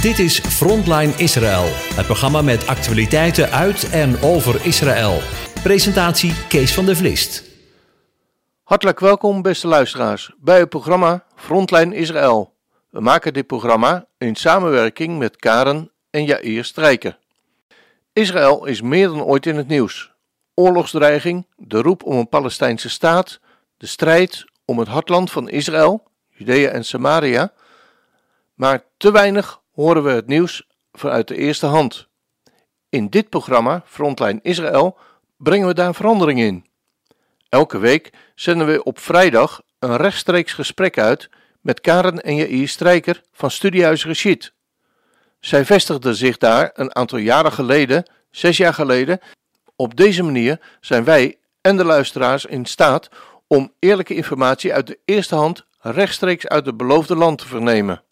Dit is Frontline Israël, het programma met actualiteiten uit en over Israël. Presentatie Kees van der Vlist. Hartelijk welkom, beste luisteraars, bij het programma Frontline Israël. We maken dit programma in samenwerking met Karen en Jair Strijker. Israël is meer dan ooit in het nieuws. Oorlogsdreiging, de roep om een Palestijnse staat, de strijd om het hartland van Israël, Judea en Samaria. Maar te weinig horen we het nieuws vanuit de eerste hand. In dit programma, Frontline Israël, brengen we daar verandering in. Elke week zenden we op vrijdag een rechtstreeks gesprek uit met Karen en Jair Strijker van Studiehuis Rashid. Zij vestigden zich daar een aantal jaren geleden, zes jaar geleden. Op deze manier zijn wij en de luisteraars in staat om eerlijke informatie uit de eerste hand rechtstreeks uit het beloofde land te vernemen.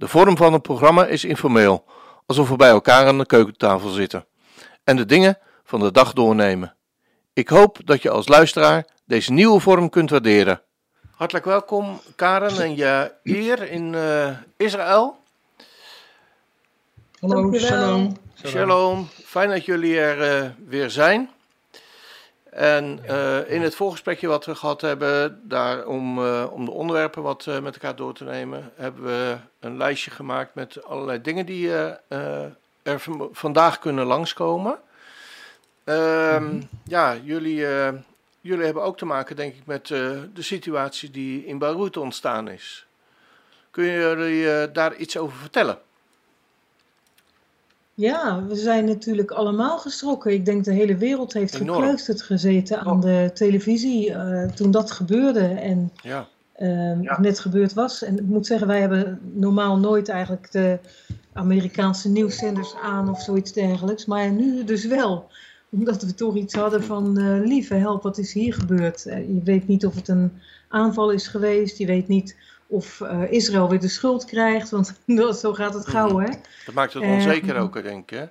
De vorm van het programma is informeel, alsof we bij elkaar aan de keukentafel zitten en de dingen van de dag doornemen. Ik hoop dat je als luisteraar deze nieuwe vorm kunt waarderen. Hartelijk welkom, Karen en je eer in uh, Israël. Hallo, shalom. Shalom, fijn dat jullie er uh, weer zijn. En uh, in het voorgesprekje wat we gehad hebben, daar om, uh, om de onderwerpen wat uh, met elkaar door te nemen, hebben we een lijstje gemaakt met allerlei dingen die er vandaag kunnen langskomen. Mm -hmm. Ja, jullie, jullie hebben ook te maken, denk ik, met de situatie die in Beirut ontstaan is. Kun je jullie daar iets over vertellen? Ja, we zijn natuurlijk allemaal geschrokken. Ik denk de hele wereld heeft Enorm. gekluisterd gezeten aan oh. de televisie uh, toen dat gebeurde en ja. Uh, ja. net gebeurd was. En ik moet zeggen, wij hebben normaal nooit eigenlijk de Amerikaanse nieuwszenders aan of zoiets dergelijks. Maar nu dus wel. Omdat we toch iets hadden van, uh, lieve help, wat is hier gebeurd? Uh, je weet niet of het een aanval is geweest. Je weet niet of uh, Israël weer de schuld krijgt, want zo gaat het gauw, hè? Dat maakt het onzeker uh, ook, denk ik, hè?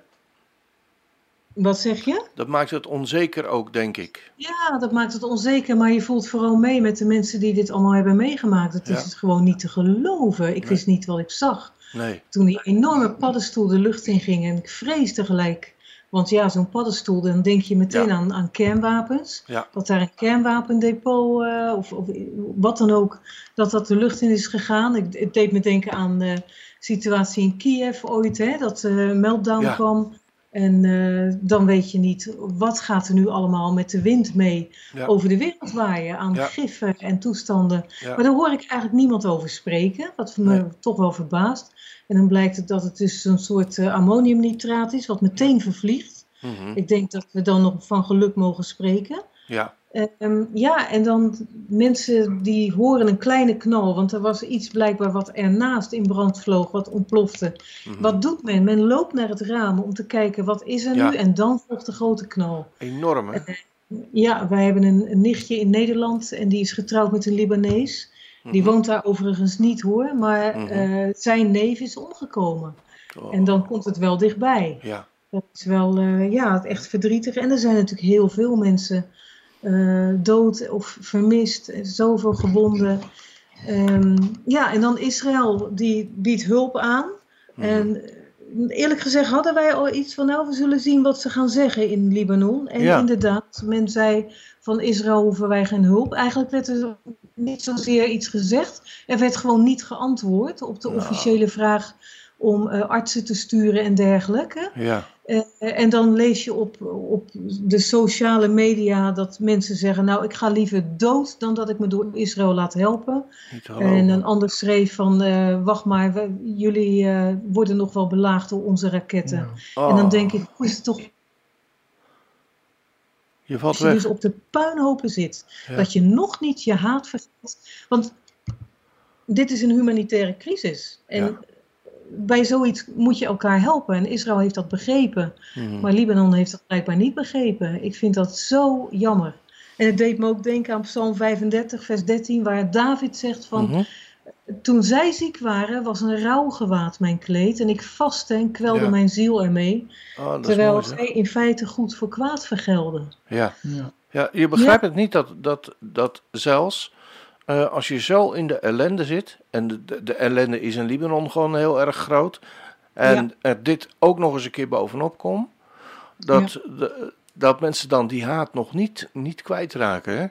Wat zeg je? Dat maakt het onzeker ook, denk ik. Ja, dat maakt het onzeker, maar je voelt vooral mee met de mensen die dit allemaal hebben meegemaakt. Het ja. is gewoon niet te geloven. Ik nee. wist niet wat ik zag. Nee. Toen die enorme paddenstoel de lucht in ging en ik vreesde gelijk. Want ja, zo'n paddenstoel, dan denk je meteen Ja. aan, aan kernwapens. Ja. Dat daar een kernwapendepot uh, of, of wat dan ook, dat dat de lucht in is gegaan. Ik, het deed me denken aan de situatie in Kiev ooit, hè, dat uh, meltdown Ja. kwam. En uh, dan weet je niet, wat gaat er nu allemaal met de wind mee Ja. over de wereld waaien aan Ja. giffen en toestanden. Ja. Maar daar hoor ik eigenlijk niemand over spreken, wat me Nee. toch wel verbaast. En dan blijkt het dat het dus een soort uh, ammoniumnitraat is, wat meteen vervliegt. Mhm. Ik denk dat we dan nog van geluk mogen spreken. ja. Ehm, ja, en dan mensen die horen een kleine knal, want er was iets blijkbaar wat ernaast in brand vloog, wat ontplofte. Mhm. Wat doet men? Men loopt naar het raam om te kijken wat is er Ja. nu en dan volgt de grote knal. Enorm, hè? Ja, wij hebben een, een nichtje in Nederland en die is getrouwd met een Libanees. Die Mhm. woont daar overigens niet hoor, maar Mhm. eh, zijn neef is omgekomen. Oh. En dan komt het wel dichtbij. Ja. Dat is wel eh, ja, echt verdrietig. En er zijn natuurlijk heel veel mensen eh, dood of vermist, zoveel gewonden. Ehm, ja, en dan Israël, die biedt hulp aan. Mhm. En eerlijk gezegd hadden wij al iets van, nou, we zullen zien wat ze gaan zeggen in Libanon. En Ja. inderdaad, men zei van Israël hoeven wij geen hulp. Eigenlijk werd er niet zozeer iets gezegd. Er werd gewoon niet geantwoord op de officiële vraag om eh, artsen te sturen en dergelijke. Ja. Eh, en dan lees je op, op de sociale media dat mensen zeggen: Nou, ik ga liever dood dan dat ik me door Israël laat helpen. En een ander schreef van: eh, Wacht maar, we- jullie worden nog wel belaagd door onze raketten. Oh, En dan denk ik: Hoe is het toch Je valt als je weg. dus op de puinhopen zit, Ja. dat je nog niet je haat vergeet? Want dit is een humanitaire crisis. En Ja. bij zoiets moet je elkaar helpen. En Israël heeft dat begrepen. Mhm. Maar Libanon heeft dat blijkbaar niet begrepen. Ik vind dat zo jammer. En het deed me ook denken aan Psalm 35, vers 13, waar David zegt van... Mhm. Toen zij ziek waren, was een rouwgewaad mijn kleed. En ik vastte en kwelde Ja. mijn ziel ermee. Oh, terwijl mooi, zij in feite goed voor kwaad vergelden. Ja. Ja. Ja, je begrijpt het niet dat, dat, dat zelfs eh, als je zo in de ellende zit, en de, de, de ellende is in Libanon gewoon heel erg groot, En er dit ook nog eens een keer bovenop komt, dat, de, dat mensen dan die haat nog niet, niet kwijtraken. Hè?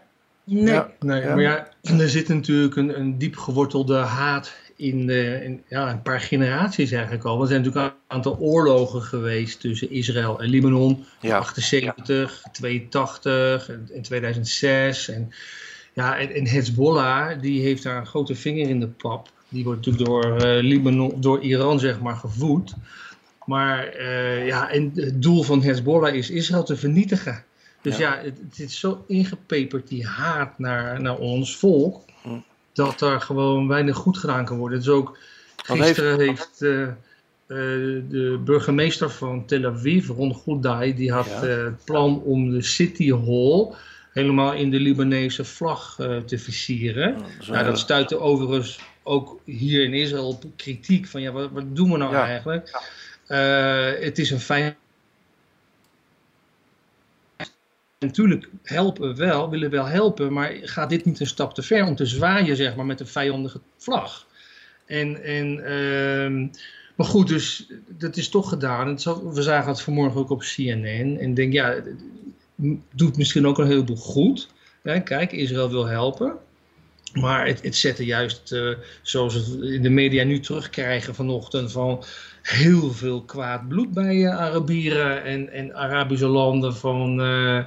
Nee. Ja. Nee, Ja. maar ja, er zit natuurlijk een, een diep gewortelde haat in, de, in ja, een paar generaties eigenlijk al. Er zijn natuurlijk een aantal oorlogen geweest tussen Israël en Libanon. Ja. 78, 82 en in 2006. En, ja, en, en Hezbollah die heeft daar een grote vinger in de pap. Die wordt natuurlijk door, eh, Libanon, door Iran zeg maar gevoed. Maar eh, ja, en het doel van Hezbollah is Israël te vernietigen. Dus Ja. ja, het, het is zo ingepeperd, die haat naar, naar ons volk, Hm. dat daar gewoon weinig goed gedaan kan worden. Dus ook Want gisteren heeft, eh, eh, de burgemeester van Tel Aviv, Ron Goudai, die had Ja. eh, het plan om de City Hall helemaal in de Libanese vlag te versieren. Dat is een Nou, dat stuitte overigens ook hier in Israël op kritiek van ja, wat, wat doen we nou eigenlijk? Het is een fijn. Natuurlijk helpen we wel, willen wel helpen, maar gaat dit niet een stap te ver om te zwaaien zeg maar, met een vijandige vlag? En, en, ehm, maar goed, dus dat is toch gedaan. We zagen het vanmorgen ook op CNN. En denk, ja, doet misschien ook een heleboel goed. Kijk, Israël wil helpen. Maar het, het zette juist, eh, zoals we in de media nu terugkrijgen vanochtend, van heel veel kwaad bloed bij eh, Arabieren en, en Arabische landen. Van, eh,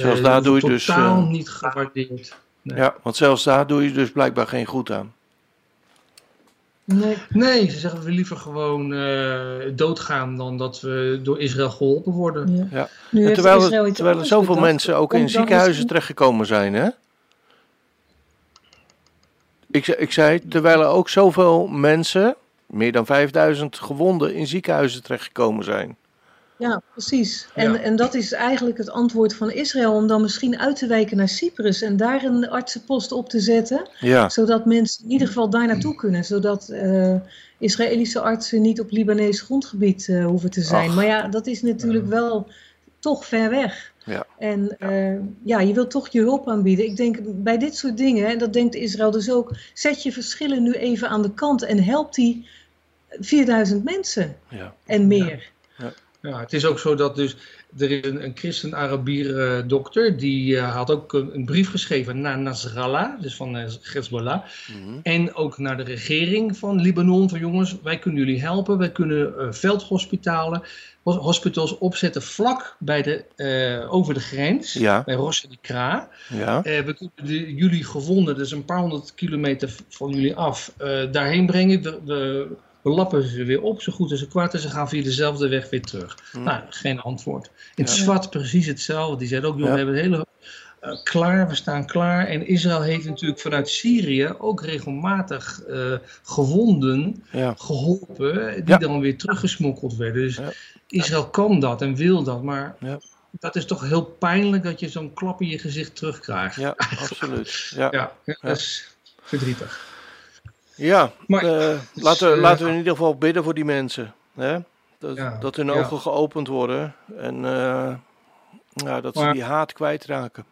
Zelfs daar doe je dus, Totaal niet gewaardeerd. Nee. Ja, want zelfs daar doe je dus blijkbaar geen goed aan. Nee. Nee, ze zeggen we liever gewoon eh, doodgaan dan dat we door Israël geholpen worden. Ja. Ja. Nu En heeft terwijl, er, terwijl er zoveel mensen ook in ziekenhuizen misschien- terechtgekomen zijn, hè? Ik, ik zei, terwijl er ook zoveel mensen, meer dan 5000 gewonden, in ziekenhuizen terechtgekomen zijn. Ja, precies. En, Ja. en dat is eigenlijk het antwoord van Israël om dan misschien uit te wijken naar Cyprus en daar een artsenpost op te zetten, Ja, zodat mensen in ieder geval daar naartoe kunnen, zodat eh, Israëlische artsen niet op Libanees grondgebied eh, hoeven te zijn. Ach. Maar ja, dat is natuurlijk wel toch ver weg. Ja. En eh, ja, je wilt toch je hulp aanbieden. Ik denk bij dit soort dingen, en dat denkt Israël dus ook, zet je verschillen nu even aan de kant en help die 4000 mensen ja. en meer. Ja, het is ook zo dat dus er is een, een christen-Arabier eh, dokter die eh, had ook een, een brief geschreven naar Nasrallah, dus van eh, Hezbollah, Mhm. en ook naar de regering van Libanon van jongens, wij kunnen jullie helpen, wij kunnen eh, veldhospitalen, hos- hospitals opzetten vlak bij de, eh, over de grens, Ja, bij Rosh Kra. ja, Eh, we kunnen de, jullie gevonden, dus een paar honderd kilometer van jullie af, eh, daarheen brengen. We, lappen ze weer op, zo goed als ze kwaad en ze gaan via dezelfde weg weer terug. Hm. Nou, geen antwoord. In het Ja. zwart precies hetzelfde. Die zeiden ook, joh, we hebben het hele klaar, we staan klaar. En Israël heeft natuurlijk vanuit Syrië ook regelmatig gewonden ja. geholpen, die Ja. dan weer teruggesmokkeld werden. Dus Ja. Israël kan dat en wil dat, maar Ja. dat is toch heel pijnlijk dat je zo'n klap in je gezicht terugkrijgt. Ja, absoluut. Ja, Ja, ja, dat is verdrietig. ja. Maar- eh, laten, we, laten we in ieder geval bidden voor die mensen. Hè? Dat, dat hun ogen geopend worden en ja, dat ze die haat kwijtraken.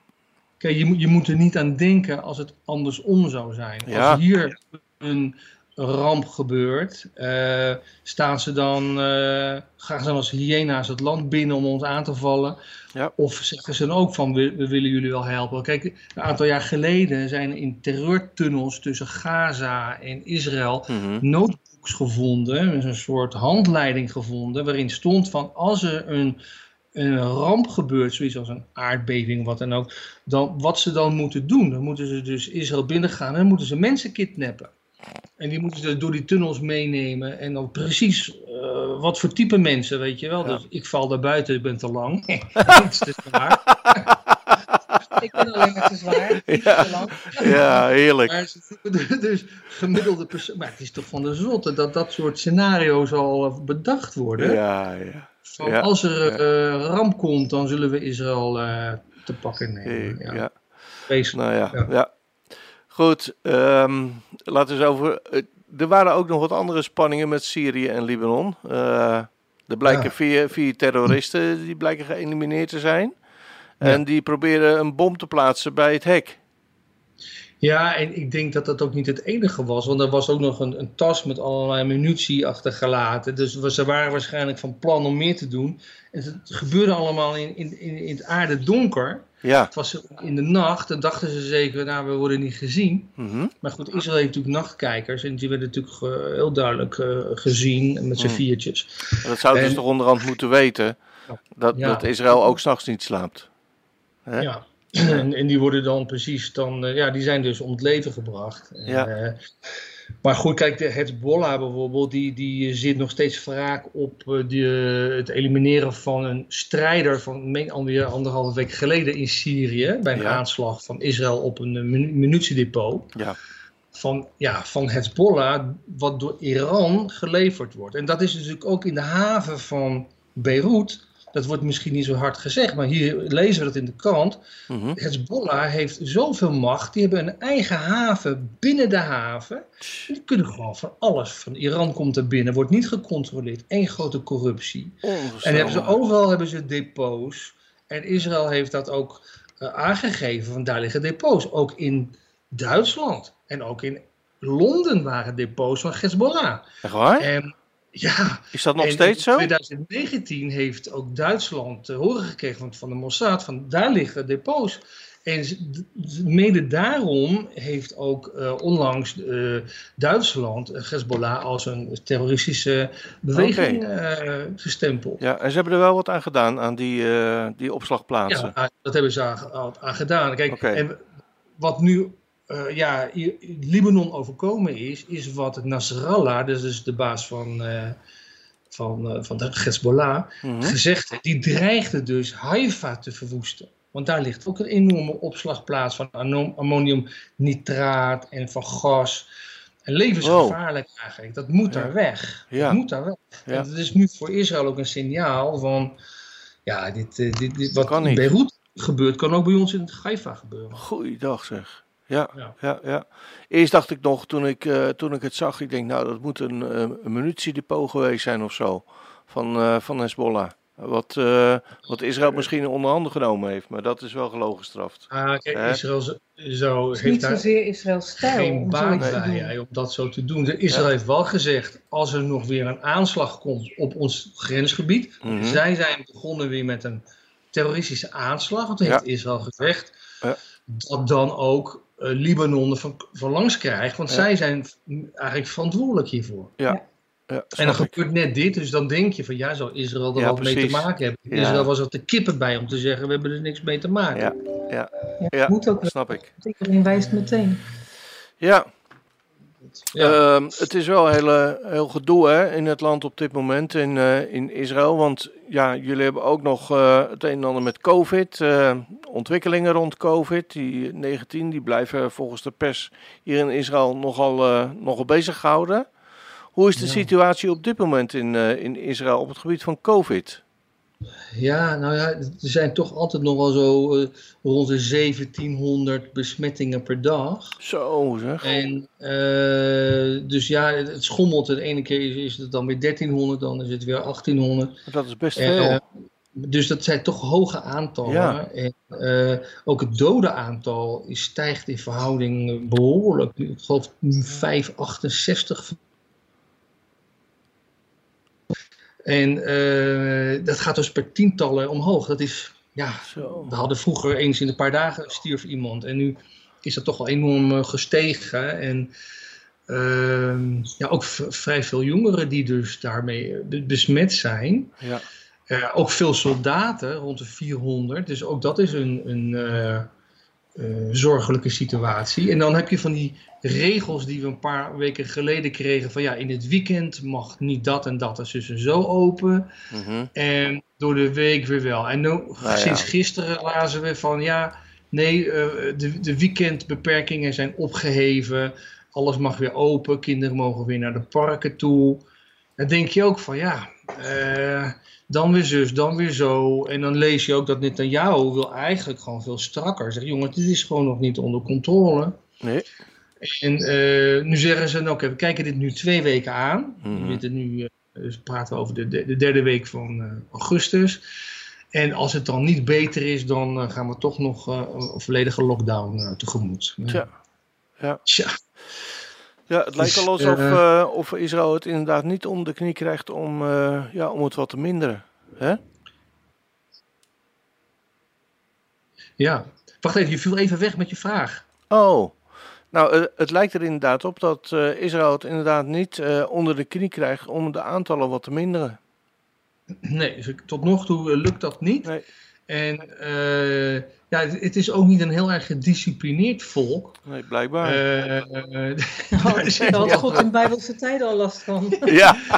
Kijk, je moet, je moet er niet aan denken als het andersom zou zijn. Als hier een ramp gebeurt, eh, staan ze dan, eh, gaan ze dan als hyena's het land binnen om ons aan te vallen? Ja. Of zeggen ze dan ook van, we, we willen jullie wel helpen? Kijk, een aantal jaar geleden zijn in terreurtunnels tussen Gaza en Israël Mhm. notebooks gevonden, dus een soort handleiding gevonden, waarin stond van als er een, een ramp gebeurt, zoiets als een aardbeving, wat dan ook, dan, wat ze dan moeten doen. Dan moeten ze dus Israël binnengaan en dan moeten ze mensen kidnappen. En die moeten ze door die tunnels meenemen en dan precies eh, wat voor type mensen, weet je wel. Ja. Dus ik val daar buiten, ik ben te lang. Iets te zwaar. Ik ben alleen maar te zwaar. Ja. te lang. Ja, heerlijk. Maar ze- dus gemiddelde persoon. Maar het is toch van de zotte dat dat soort scenario's al eh, bedacht worden. Ja, ja. Van Ja, als er eh, ramp komt, dan zullen we Israël eh, te pakken nemen. Ja. Nou ja, ja. Goed, ehm, laten we eens over. eh, er waren ook nog wat andere spanningen met Syrië en Libanon. Eh, er blijken Ja. vier, vier terroristen die blijken geëlimineerd te zijn. En die proberen een bom te plaatsen bij het hek. Ja, en ik denk dat dat ook niet het enige was, want er was ook nog een, een tas met allerlei munitie achtergelaten. Dus ze waren waarschijnlijk van plan om meer te doen. En het gebeurde allemaal in, in, in, in het aarde donker. Ja. Het was in de nacht, dan dachten ze zeker, nou, we worden niet gezien. Mhm. Maar goed, Israël heeft natuurlijk nachtkijkers en die werden natuurlijk eh, heel duidelijk eh, gezien met z'n Hmm. viertjes. Maar Dat zou dus En- toch onderhand moeten weten dat, Ja. dat Israël ook s'nachts niet slaapt. Hè? Ja. En, en die worden dan precies dan, eh, ja, die zijn dus om het leven gebracht. Ja. Maar goed, kijk, de Hezbollah bijvoorbeeld, die, die zit nog steeds wraak op eh, die, het elimineren van een strijder van meen anderhalve week geleden in Syrië. Bij een Ja. aanslag van Israël op een eh, munitiedepot. Ja. Van, ja, van Hezbollah, wat door Iran geleverd wordt. En dat is natuurlijk ook in de haven van Beirut. Dat wordt misschien niet zo hard gezegd, maar hier lezen we dat in de krant. Mhm. Hezbollah heeft zoveel macht. Die hebben een eigen haven binnen de haven. Die kunnen gewoon van alles. Van Iran komt er binnen, wordt niet gecontroleerd. Eén grote corruptie. En hebben ze, overal hebben ze depots. En Israël heeft dat ook eh, aangegeven. Van daar liggen depots. Ook in Duitsland. En ook in Londen waren depots van Hezbollah. Echt waar? En ja, Is dat nog en steeds zo? In 2019 heeft ook Duitsland te horen gekregen van, van de Mossad, van daar liggen depots. En mede daarom heeft ook eh, onlangs eh, Duitsland eh, Hezbollah als een terroristische beweging eh, gestempeld. Ja, en ze hebben er wel wat aan gedaan, aan die, eh, die opslagplaatsen. Ja, dat hebben ze aan, aan- aan gedaan. Kijk, en wat nu eh, ja, Libanon overkomen is, is wat Nasrallah, dus, dus de baas van, eh, van, eh, van de Hezbollah, Mhm. gezegd heeft. Die dreigde dus Haifa te verwoesten. Want daar ligt ook een enorme opslagplaats van ammoniumnitraat en van gas. En levensgevaarlijk eigenlijk. Dat moet Ja. daar weg. Ja. Dat moet daar weg. Ja. En dat is nu voor Israël ook een signaal van... Ja, dit, dit, dit, wat in. Beirut gebeurt, kan ook bij ons in Haifa gebeuren. Goeiedag zeg. Ja, Ja. ja, ja. Eerst dacht ik nog, toen ik, eh, toen ik het zag, ik denk, nou, dat moet een, eh, een munitiedepot geweest zijn of zo. Van, eh, van Hezbollah. Wat, eh, wat Israël misschien onder handen genomen heeft. Maar dat is wel gelogen gestraft. Ah, kijk? Israël zo, zo Het is heeft niet daar zozeer Israëls stijl geen baat bij hè, om dat zo te doen. De Israël Ja. heeft wel gezegd, als er nog weer een aanslag komt op ons grensgebied. Mhm. Zij zijn begonnen weer met een terroristische aanslag. Want Ja. heeft Israël gezegd. Ja. Dat dan ook Libanon er van, van langs krijgt. Want Ja. zij zijn eigenlijk verantwoordelijk hiervoor. Ja, En snap dan ik. gebeurt net dit, dus dan denk je van ja, zou Israël er Ja, wat mee te maken hebben? Ja. Israël was er te kippen bij om te zeggen, we hebben er niks mee te maken. Ja. Ja, Ja, moet ook wel. snap ik. Iedereen wijst meteen. Ja, Ja. Ehm, het is wel heel, heel gedoe hè, in het land op dit moment, in, eh, in Israël. Want ja, jullie hebben ook nog eh, het een en ander met COVID. eh, ontwikkelingen rond COVID. Die 19 die blijven volgens de pers hier in Israël nogal, nogal bezig gehouden. Hoe is de Ja. situatie op dit moment in, in Israël op het gebied van COVID? Ja, nou ja, er zijn toch altijd nog wel zo eh, rond de 1700 besmettingen per dag. Zo zeg. En eh, dus ja, het het schommelt. De ene keer is, het dan weer 1300, dan is het weer 1800. Dat is best Eh, veel. dus dat zijn toch hoge aantallen. Ja. En eh, ook het dodenaantal is- stijgt in verhouding eh, behoorlijk. Ik geloof 568. En eh, dat gaat dus per tientallen omhoog. Dat is, ja, Zo. we hadden vroeger eens in een paar dagen stierf iemand. En nu is dat toch wel enorm eh, gestegen. En ehm, ja, ook vrij veel jongeren die dus daarmee eh, be- besmet zijn. Ja. Ook veel soldaten, rond de 400. Dus ook dat is een, een eh, zorgelijke situatie. En dan heb je van die regels die we een paar weken geleden kregen. Van ja, in het weekend mag niet dat en dat. Dus zo open. Mhm. En door de week weer wel. En nu, ja. sinds gisteren lazen we van ja, nee, eh, de, de weekendbeperkingen zijn opgeheven. Alles mag weer open. Kinderen mogen weer naar de parken toe. Dan denk je ook van ja, eh, dan weer zus, dan weer zo. En dan lees je ook dat Netanyahu wil eigenlijk gewoon veel strakker. Zeg jongen, dit is gewoon nog niet onder controle. Nee. En eh, nu zeggen ze, nou, oké, we kijken dit nu twee weken aan. Mhm. We zitten nu, eh, dus praten we over de, de, de derde week van augustus. En als het dan niet beter is, dan gaan we toch nog een volledige lockdown tegemoet. Tja. Ja. Tja, Ja, het lijkt Dus, wel alsof eh, of Israël het inderdaad niet om de knie krijgt om, eh, ja, om het wat te minderen. Hè? ja. Wacht even, je viel even weg met je vraag. Oh, nou, het lijkt er inderdaad op dat Israël het inderdaad niet onder de knie krijgt om de aantallen wat te minderen. Nee, dus tot nog toe lukt dat niet. Nee. En eh, ja, het, het is ook niet een heel erg gedisciplineerd volk. Nee, blijkbaar. Eh, eh, Oh, daar had God in bijbelse tijden al last van. ja, eh,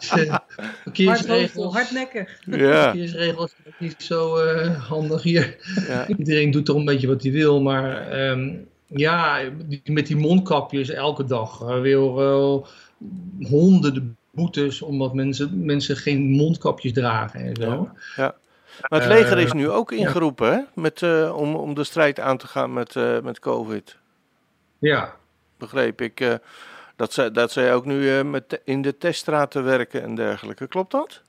Hardhoofd, verkeersregels, hardnekkig. ja, verkeersregels niet zo eh, handig hier. ja, Iedereen doet toch een beetje wat hij wil, maar ehm, ja, die- met die mondkapjes elke dag uh, weer wel honderden boetes omdat mensen, mensen geen mondkapjes dragen en zo. ja. Maar het leger is Eh, nu ook ingeroepen hè? Met, eh, om, om de strijd aan te gaan met, eh, met COVID. Ja, Begreep ik. dat, zij, dat zij ook nu met, in de teststraten werken en dergelijke. Klopt dat?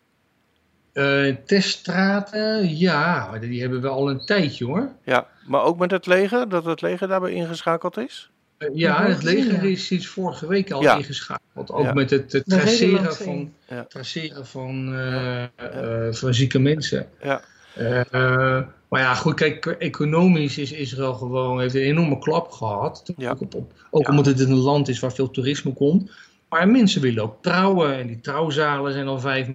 Eh, teststraten, ja, die hebben we al een tijdje hoor. Ja, maar ook met het leger, dat het leger daarbij ingeschakeld is? Eh, ja, het leger is sinds vorige week al Ja. ingeschakeld. Ook Ja. met het, traceren van, traceren van, eh, eh, van zieke mensen. Ja, maar ja, goed, kijk, economisch is Israël gewoon, heeft een enorme klap gehad. Ja. Ook, op, op- ook omdat het een land is waar veel toerisme komt. Maar mensen willen ook trouwen en die trouwzalen zijn al vijf.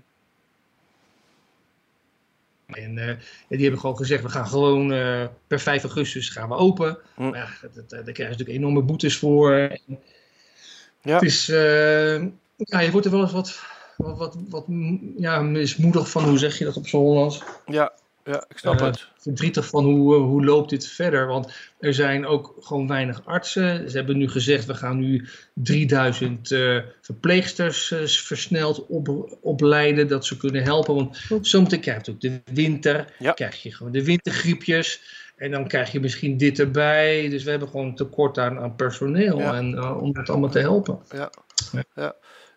En eh, die hebben gewoon gezegd, we gaan gewoon eh, per 5 augustus gaan we open. Hm. Maar ja, dat, dat- daar krijgen ze natuurlijk enorme boetes voor. En Ja. Het is, eh, ja, je wordt er wel eens wat, wat, wat, wat ja, mismoedig van, hoe zeg je dat op z'n Hollands? ja, ja ik snap Eh, het. verdrietig van hoe, eh, hoe loopt dit verder. Want er zijn ook gewoon weinig artsen. Ze hebben nu gezegd, we gaan nu 3000 eh, verpleegsters versneld op, opleiden. Dat ze kunnen helpen. Want zometeen krijg je ook de winter. Ja. krijg je gewoon de wintergriepjes. En dan krijg je misschien dit erbij. Dus we hebben gewoon tekort aan, aan personeel. Ja. En, eh, om het allemaal te helpen. Ja. Ja.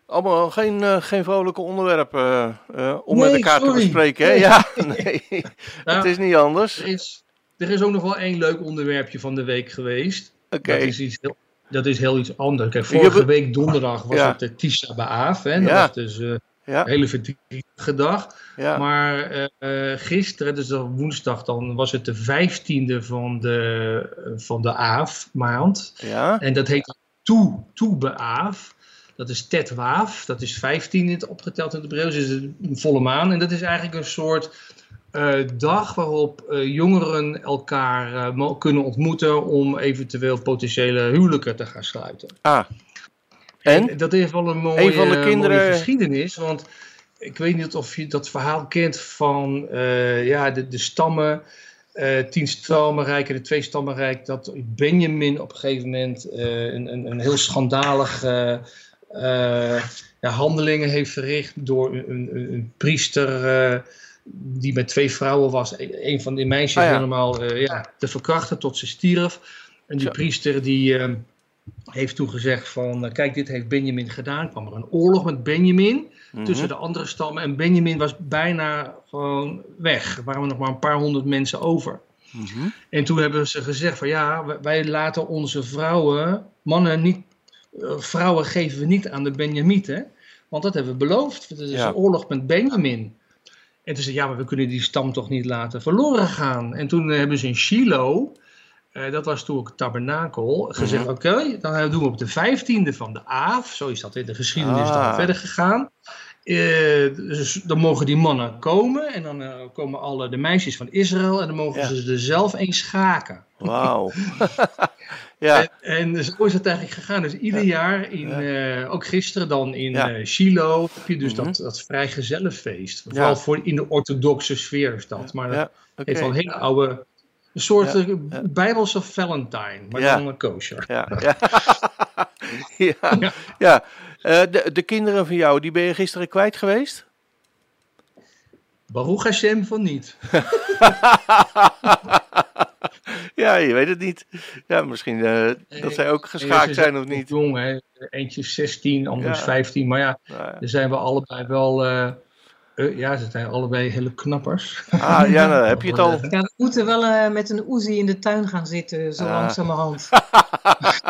Allemaal geen, eh, geen vrolijke onderwerpen eh, eh, om Nee, met elkaar te bespreken. Hè? Nee. Ja, nee. Nou, het is niet anders. er, is, er is ook nog wel één leuk onderwerpje van de week geweest. Oké. Dat, is iets heel, dat is heel iets anders. Kijk, vorige week donderdag was Ja. het de Tisha B'Av. Hè? Dat Ja. was dus Ja, een hele verdrietige dag. ja. Maar gisteren, dus woensdag, dan was het de vijftiende van de, van de Aaf maand. ja. En dat heet Toe, toe Be'Av. Dat is Tet Waaf. Dat is 15 in het opgeteld in het Hebreeuws. Dus een volle maan. En dat is eigenlijk een soort eh, dag waarop eh, jongeren elkaar eh, kunnen ontmoeten om eventueel potentiële huwelijken te gaan sluiten. Ah. En? dat is wel een mooie, Een van de kinderen- mooie geschiedenis. Want ik weet niet of je dat verhaal kent van ja, de, de stammen. eh, tien stammenrijk en de twee stammenrijk. Dat Benjamin op een gegeven moment een, een, een heel schandalig ja, handelingen heeft verricht door een, een, een priester eh, die met twee vrouwen was. Een een van die meisjes Ah, ja. helemaal eh, ja, te verkrachten tot ze stierf. En die Zo. priester die eh, heeft toen gezegd van eh, kijk dit heeft Benjamin gedaan. kwam er een oorlog met Benjamin Mhm. tussen de andere stammen. En Benjamin was bijna gewoon weg. Er waren nog maar een paar honderd mensen over. Mhm. En toen hebben ze gezegd van ja, wij- laten onze vrouwen, mannen niet, eh, vrouwen geven we niet aan de Benjamieten. Want dat hebben we beloofd. Het is Ja. een oorlog met Benjamin. En toen zei ja, maar we kunnen die stam toch niet laten verloren gaan. En toen eh, hebben ze in Shiloh, eh, dat was toen ook het tabernakel, gezegd Mhm. oké, dan doen we op de vijftiende van de Aaf. Zo is dat in de geschiedenis Ah. dan verder gegaan. Eh, dus dan mogen die mannen komen en dan eh, komen alle de meisjes van Israël en dan mogen Ja. ze er zelf eens schaken. Wauw. ja, En, en zo is het eigenlijk gegaan. Dus ieder jaar, in, eh, ook gisteren dan in Ja. eh, Shiloh, heb je dus Mhm. dat, dat vrijgezellenfeest. Ja. Vooral voor in de orthodoxe sfeer is dat. Maar dat ja. Oké. heeft wel een hele oude, een soort Ja. eh, bijbelse Valentine, maar Ja. dan een kosher. Ja, ja. ja. ja. De, de kinderen van jou, die ben je gisteren kwijt geweest? Baruch Hashem van niet. ja, je weet het niet. Ja, misschien eh, dat zij ook geschaakt zijn of niet. Jong, hè. Eentje is 16, ander is Ja. 15. Maar ja, Nou ja. daar zijn we allebei wel eh, eh, ja, ze zijn allebei hele knappers. Ah, ja, nou, heb je het al. Ja, we moeten wel eh, met een Uzi in de tuin gaan zitten, zo Ah. langzamerhand. we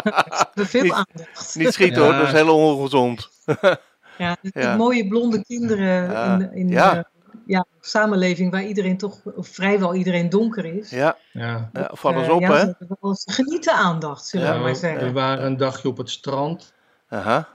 hebben veel Niet- aandacht. Niet schieten Ja. hoor, dat is heel ongezond. Ja, mooie blonde kinderen Ja. in, in Ja. samenleving waar iedereen toch, of vrijwel iedereen donker is. Ja, Ja. ja val eens Eh, op hè. genieten aandacht, zullen Ja, we maar zeggen. we waren een dagje op het strand. Aha.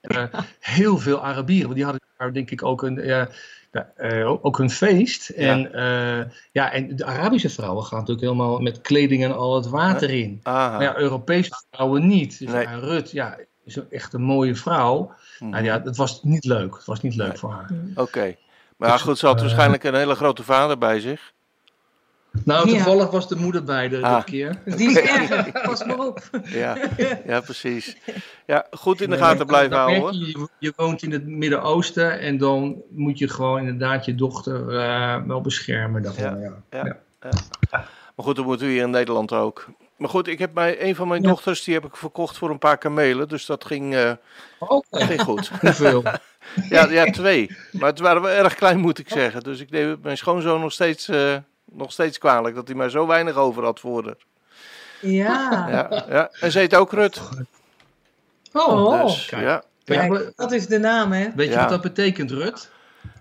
Eh, heel veel Arabieren, want die hadden daar denk ik ook een, ja, ja, eh, ook- ook een feest. En, eh, ja, en de Arabische vrouwen gaan natuurlijk helemaal met kleding en al het water in. Aha. Maar ja, Europese vrouwen niet. Dus Nee. ja, Rut, ja, is een- echt een mooie vrouw. Mhm. Nou ja, het was niet leuk. Het was niet leuk Nee. voor haar. Oké. Maar ja, goed, ze had Eh, waarschijnlijk een hele grote vader bij zich. Nou, Ja. toevallig was de moeder bij de, Ah. dit keer. Die is erger, pas maar op. Ja, ja precies. Ja, goed in de gaten blijven houden. Je, je- je woont in het Midden-Oosten en dan moet je gewoon inderdaad je dochter eh, wel beschermen. Daarvan, ja. Ja. Maar goed, dat moet u hier in Nederland ook. Maar goed, ik heb mijn, een van mijn Ja. dochters, die heb ik verkocht voor een paar kamelen. Dus dat ging, eh, Oh, dat ging goed. hoeveel? Ja, ja, twee. Maar het waren wel erg klein, moet ik zeggen. Dus ik neem mijn schoonzoon nog steeds, eh, nog steeds kwalijk dat hij maar zo weinig over had voor haar. Ja, Ja, ja. En ze heet ook Rut. Oh. Dus, kijk. ja. Kijk, dat is de naam, hè? weet je Ja. wat dat betekent, Rut?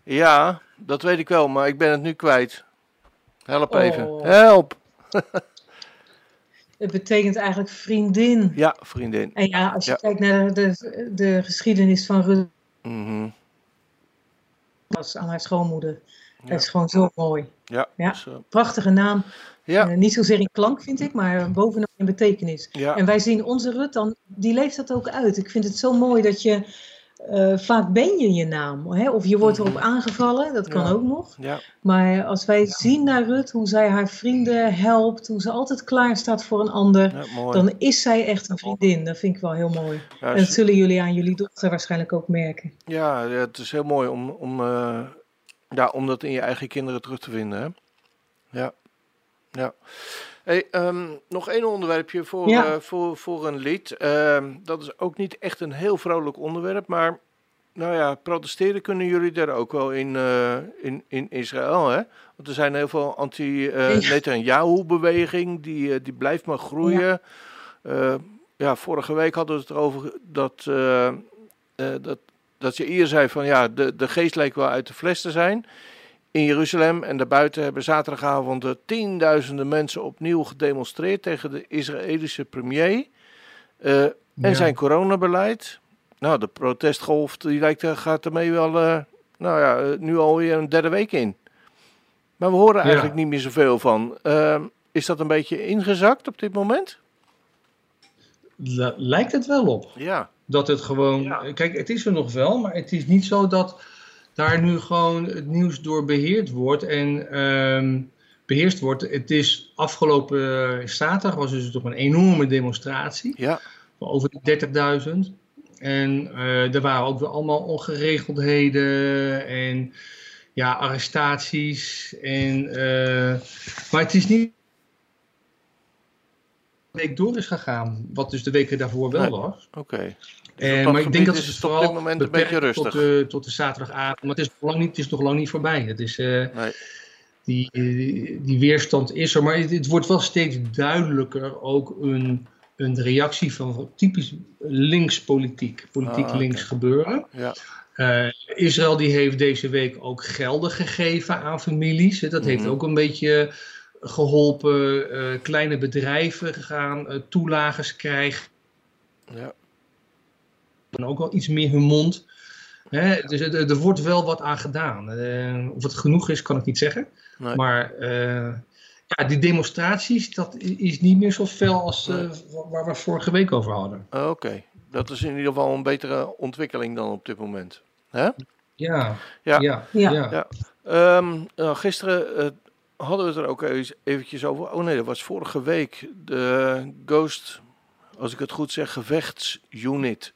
ja, dat weet ik wel, maar ik ben het nu kwijt. Help Oh. even. Help! Het betekent eigenlijk vriendin. Ja, vriendin. En ja, als je Ja. kijkt naar de, de geschiedenis van Rut Mhm. was aan haar schoonmoeder. Ja. Dat is gewoon zo mooi. Ja, Ja. dus, eh, Prachtige naam. ja, Eh, niet zozeer in klank, vind ik, maar bovenal in betekenis. ja. En wij zien onze Rut dan, die leeft dat ook uit. Ik vind het zo mooi dat je, eh, vaak ben je je naam. Hè? Of je wordt erop aangevallen, dat kan Mhm. Ja. ook nog. ja. Maar als wij zien naar Rut, hoe zij haar vrienden helpt, hoe ze altijd klaar staat voor een ander, dan is zij echt een vriendin. Dat vind ik wel heel mooi. En dat zullen jullie aan jullie dochter waarschijnlijk ook merken. ja, ja, het is heel mooi om, om, eh, ja, om dat in je eigen kinderen terug te vinden. Hè? Ja. ja. Hey, ehm, nog één onderwerpje voor, Ja. eh, voor, voor een lied. Ehm, dat is ook niet echt een heel vrolijk onderwerp, maar nou ja, protesteren kunnen jullie daar ook wel in, eh, in, in Israël. Hè? Want er zijn heel veel anti-Netanyahu-beweging, die, eh, die blijft maar groeien. Ja. ja, vorige week hadden we het erover dat, dat, dat je hier zei van ja, de, de geest leek wel uit de fles te zijn. In Jeruzalem en daarbuiten hebben zaterdagavond eh, tienduizenden mensen opnieuw gedemonstreerd tegen de Israëlische premier eh, en Ja. zijn coronabeleid. Nou, de protestgolf die lijkt, er- gaat ermee wel, eh, nou ja, eh, nu alweer een derde week in. Maar we horen Ja. eigenlijk niet meer zoveel van. Ehm, is dat een beetje ingezakt op dit moment? L- lijkt het wel op. Ja. Dat het gewoon. Ja. Kijk, het is er nog wel, maar het is niet zo dat daar nu gewoon het nieuws door beheerd wordt en ehm, beheerst wordt. Het is afgelopen eh, zaterdag was dus toch een enorme demonstratie Ja, van over de 30.000. En eh, er waren ook weer allemaal ongeregeldheden en ja, arrestaties. En, eh, maar het is niet week door is gegaan, wat dus de weken daarvoor wel Nee. was. oké. Dus dat maar ik denk dat is het vooral moment een beetje rustig. Tot de, tot de zaterdagavond. Maar het is, nog lang niet, het is nog lang niet voorbij. Het is, eh, Nee. die, eh, die weerstand is er. Maar het, het wordt wel steeds duidelijker ook een, een reactie van typisch linkspolitiek. Politiek Ah, links gebeuren. Ja, Eh, Israël die heeft deze week ook gelden gegeven aan families. Dat heeft Mhm. ook een beetje geholpen. Eh, kleine bedrijven gaan eh, toelages krijgen ja. En ook wel iets meer hun mond. Hè, dus er, er wordt wel wat aan gedaan. Eh, of het genoeg is, kan ik niet zeggen. Nee. Maar eh, ja, die demonstraties, dat is niet meer zo fel als eh, Nee. waar we vorige week over hadden. Ah, Oké, dat is in ieder geval een betere ontwikkeling dan op dit moment. Hè? Ja, Ja. ja, ja. Ja. ja. Ja. Ehm, nou, gisteren eh, hadden we het er ook eens eventjes over. Oh nee, dat was vorige week. De Ghost, als ik het goed zeg, gevechtsunit.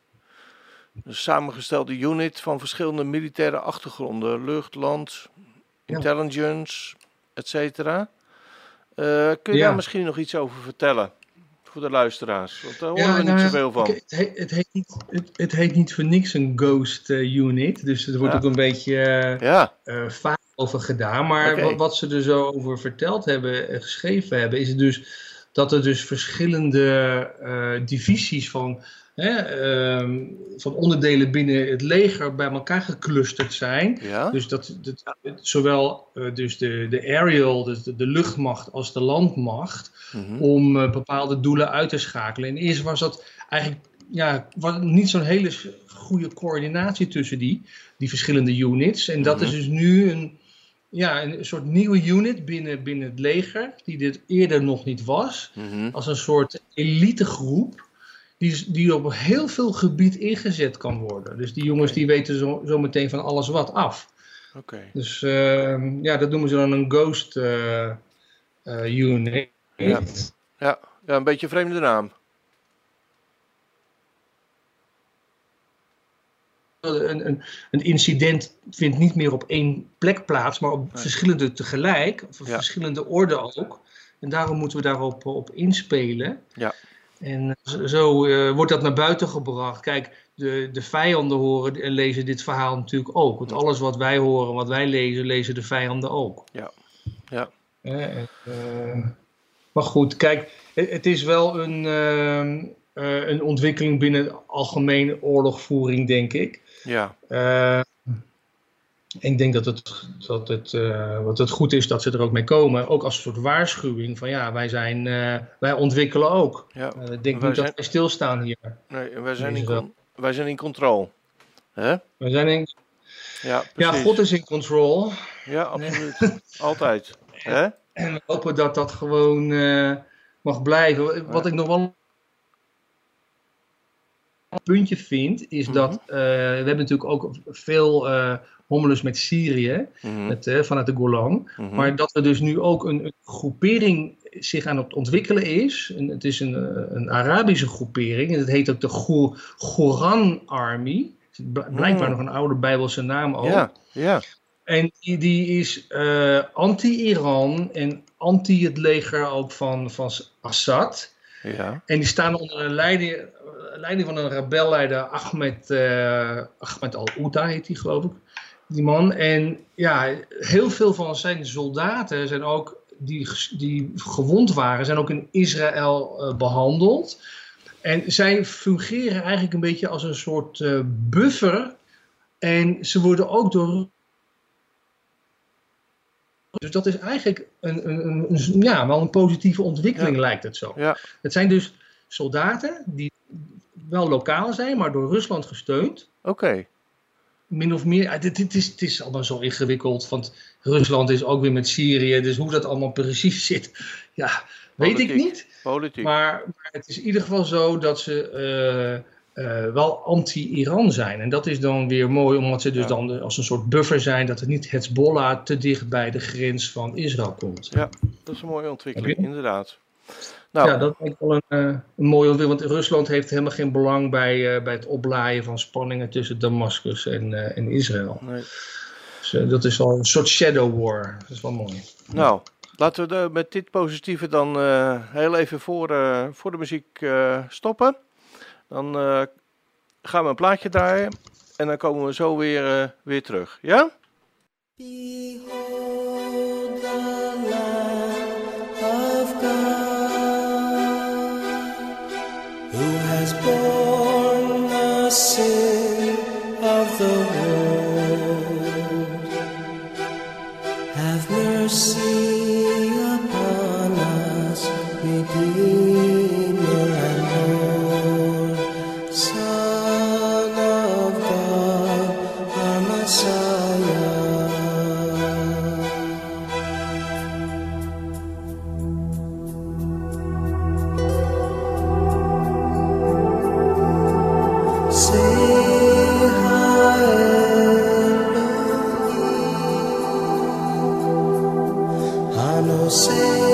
Een samengestelde unit van verschillende militaire achtergronden. Lucht, land, Ja. intelligence, et cetera. Eh, kun je Ja. daar misschien nog iets over vertellen? voor de luisteraars? Want daar horen we niet zoveel van. Het heet, het, heet niet, het, het heet niet voor niks een ghost unit. Dus er wordt Ja. ook een beetje Ja, eh vaak over gedaan. Maar wat, wat ze er zo over verteld hebben en geschreven hebben, is dus dat er dus verschillende eh, divisies van, hè, ehm, van onderdelen binnen het leger bij elkaar geclusterd zijn. ja. Dus dat, dat zowel eh, dus de, de aerial, dus de, de luchtmacht, als de landmacht, Mhm. om eh, bepaalde doelen uit te schakelen. En eerst was dat eigenlijk ja, was niet zo'n hele goede coördinatie tussen die, die verschillende units. En dat Mhm. is dus nu een, ja, een soort nieuwe unit binnen, binnen het leger, die dit eerder nog niet was. Mhm. Als een soort elitegroep. Die, die op heel veel gebied ingezet kan worden. Dus die jongens die weten zo, zo meteen van alles wat af. Oké. Dus ehm, ja, dat noemen ze dan een ghost eh, eh, unit. Ja. Ja. ja, een beetje een vreemde naam. Een, een, een incident vindt niet meer op één plek plaats, maar op Nee. verschillende tegelijk, of Ja. verschillende orden ook. En daarom moeten we daarop op inspelen. Ja. En zo, zo, eh, wordt dat naar buiten gebracht. Kijk, de, de vijanden horen en lezen dit verhaal natuurlijk ook. Want alles wat wij horen, wat wij lezen, lezen de vijanden ook. Ja. Ja. Eh, eh, maar goed, kijk, het, het is wel een, ehm, eh, een ontwikkeling binnen algemene oorlogvoering, denk ik. Ja. Ik denk dat het, dat, het, eh, wat het goed is dat ze er ook mee komen. Ook als een soort waarschuwing van ja, wij, zijn, eh, wij ontwikkelen ook. ja. Eh, ik denk Wij niet zijn- dat wij stilstaan hier. Nee, wij zijn, in con- wij zijn in controle. Hè? We zijn in, Ja, ja. God is in control. Ja, absoluut. Altijd. Hè? En we hopen dat dat gewoon mag blijven. Wat ik nog wel een puntje vind, is Mhm. dat we hebben natuurlijk ook veel hommeles met Syrië, Mhm. met, eh, vanuit de Golan. Mhm. Maar dat er dus nu ook een, een groepering zich aan het ontwikkelen is. En het is een, eh, een Arabische groepering. En het heet ook de Go- Goran Army. Bl- Blijkbaar Mm. nog een oude Bijbelse naam ook. Ja, ja. En die, die is eh, anti-Iran en anti het leger ook van, van Assad. Ja. En die staan onder de leiding, leiding van een rebelleider Ahmed, eh, Ahmed al-Ouda heet die geloof ik. Die man. En ja, heel veel van zijn soldaten zijn ook, die, die gewond waren, zijn ook in Israël eh, behandeld. En zij fungeren eigenlijk een beetje als een soort eh, buffer. En ze worden ook door dus dat is eigenlijk een, een, een, ja, wel een positieve ontwikkeling, Ja. lijkt het zo. Ja. Het zijn dus soldaten die wel lokaal zijn, maar door Rusland gesteund. Oké. Min of meer. dit is, het is allemaal zo ingewikkeld, want Rusland is ook weer met Syrië. Dus hoe dat allemaal precies zit, ja, weet ik niet. Politiek. Maar, maar het is in ieder geval zo dat ze eh, eh, wel anti-Iran zijn. En dat is dan weer mooi, omdat ze dus Ja. dan als een soort buffer zijn dat het niet Hezbollah te dicht bij de grens van Israël komt. Ja, dat is een mooie ontwikkeling, inderdaad. Nou, Ja, dat vind ik wel een, eh, een mooie ontwikkeling. Want Rusland heeft helemaal geen belang bij, eh, bij het oplaaien van spanningen tussen Damascus en, eh, en Israël. nee. Dus eh, dat is wel een soort shadow war. Dat is wel mooi. nou, laten we de- met dit positieve dan eh, heel even voor, eh, voor de muziek eh, stoppen. Dan eh, gaan we een plaatje draaien en dan komen we zo weer, eh, weer terug. Ja? Behold who has borne the sin of the world. Have mercy say.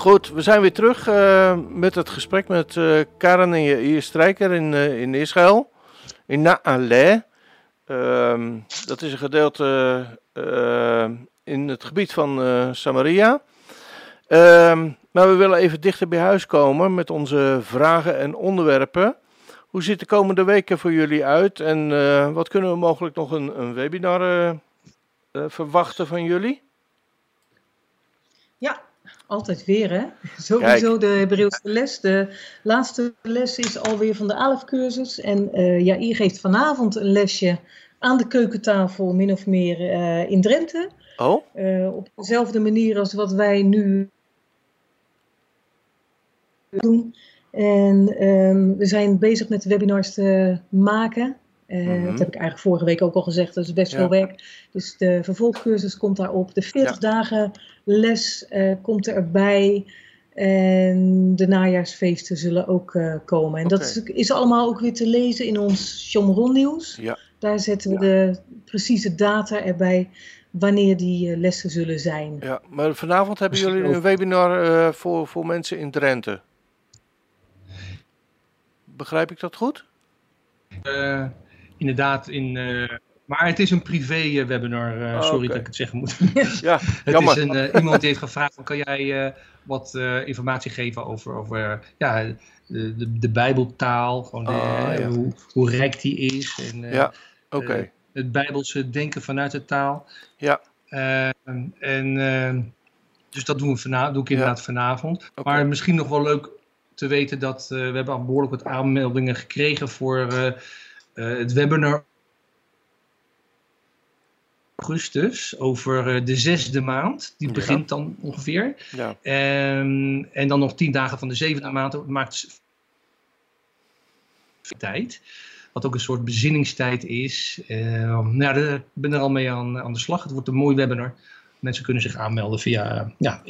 Goed, we zijn weer terug eh, met het gesprek met eh, Karen en Jair Strijker in, eh, in Israël, in Naale. Ehm dat is een gedeelte in het gebied van Samaria. Ehm, maar we willen even dichter bij huis komen met onze vragen en onderwerpen. Hoe ziet de komende weken voor jullie uit en wat kunnen we mogelijk nog een, een webinar verwachten van jullie? Ja, altijd weer hè. Sowieso de Hebreeuwse les. De laatste les is alweer van de ALEF-cursus. En eh Jair geeft vanavond een lesje aan de keukentafel, min of meer eh, in Drenthe. Oh, Eh, op dezelfde manier als wat wij nu doen. En ehm, we zijn bezig met webinars te maken. Eh, Mhm. Dat heb ik eigenlijk vorige week ook al gezegd, dat is best Ja. veel werk. Dus de vervolgcursus komt daarop. De 40 dagen les eh, komt erbij. En de najaarsfeesten zullen ook eh, komen. En dat is, is allemaal ook weer te lezen in ons Shomron nieuws. ja. Daar zetten we de precieze data erbij wanneer die lessen zullen zijn. Ja, maar vanavond hebben Misschien jullie een webinar eh, voor, voor mensen in Drenthe. Begrijp ik dat goed? Inderdaad, in, eh, Maar het is een privé eh, webinar, eh, Oh, sorry dat ik het zeggen moet. Ja, Het jammer. is een, iemand die heeft gevraagd: van, kan jij wat informatie geven over, over ja, de, de, de Bijbeltaal, gewoon de, Ah, ja. hoe, hoe rijk die is. En, Ja, oké. het Bijbelse denken vanuit de taal. Ja. Eh, en eh, dus dat doen we vanavond, doe ik inderdaad vanavond. Maar misschien nog wel leuk te weten dat we hebben al behoorlijk wat aanmeldingen gekregen voor het webinar augustus over eh, de zesde maand. Die Ja. begint dan ongeveer. Ja, Ehm, en dan nog tien dagen van de zevende maand. Dat maakt tijd. Wat ook een soort bezinningstijd is. Ehm, nou, ik ben er al mee aan, aan de slag. Het wordt een mooi webinar. Mensen kunnen zich aanmelden via uh, ja.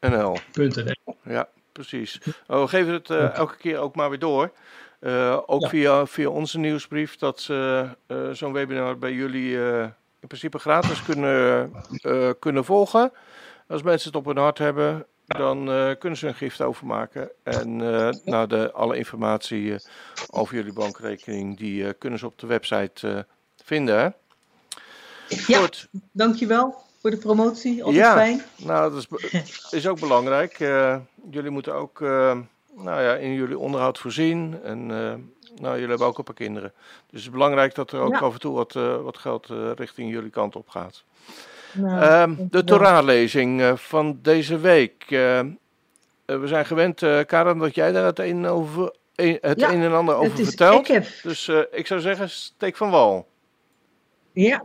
.nl. Ja, precies. Oh, we geven het eh, elke keer ook maar weer door. Eh, ook Ja. via, via onze nieuwsbrief dat ze eh, zo'n webinar bij jullie eh, in principe gratis kunnen, eh, kunnen volgen. Als mensen het op hun hart hebben, dan eh, kunnen ze een gift overmaken. En eh, nou, de, alle informatie eh, over jullie bankrekening, die eh, kunnen ze op de website eh, vinden. Hè? Ja. Goed. Dankjewel voor de promotie. Altijd Ja. fijn. Nou, dat is, is ook belangrijk. Eh, jullie moeten ook eh, nou ja, in jullie onderhoud voorzien. En eh, nou, jullie hebben ook een paar kinderen. Dus het is belangrijk dat er ook Ja. af en toe wat, eh, wat geld eh, richting jullie kant op gaat. Nou, Ehm, de. Torahlezing van deze week. We zijn gewend, eh Karen, dat jij daar het een, over, een- het Ja, een en ander over is vertelt. Ekef. Dus eh, ik zou zeggen, steek van wal. Ja.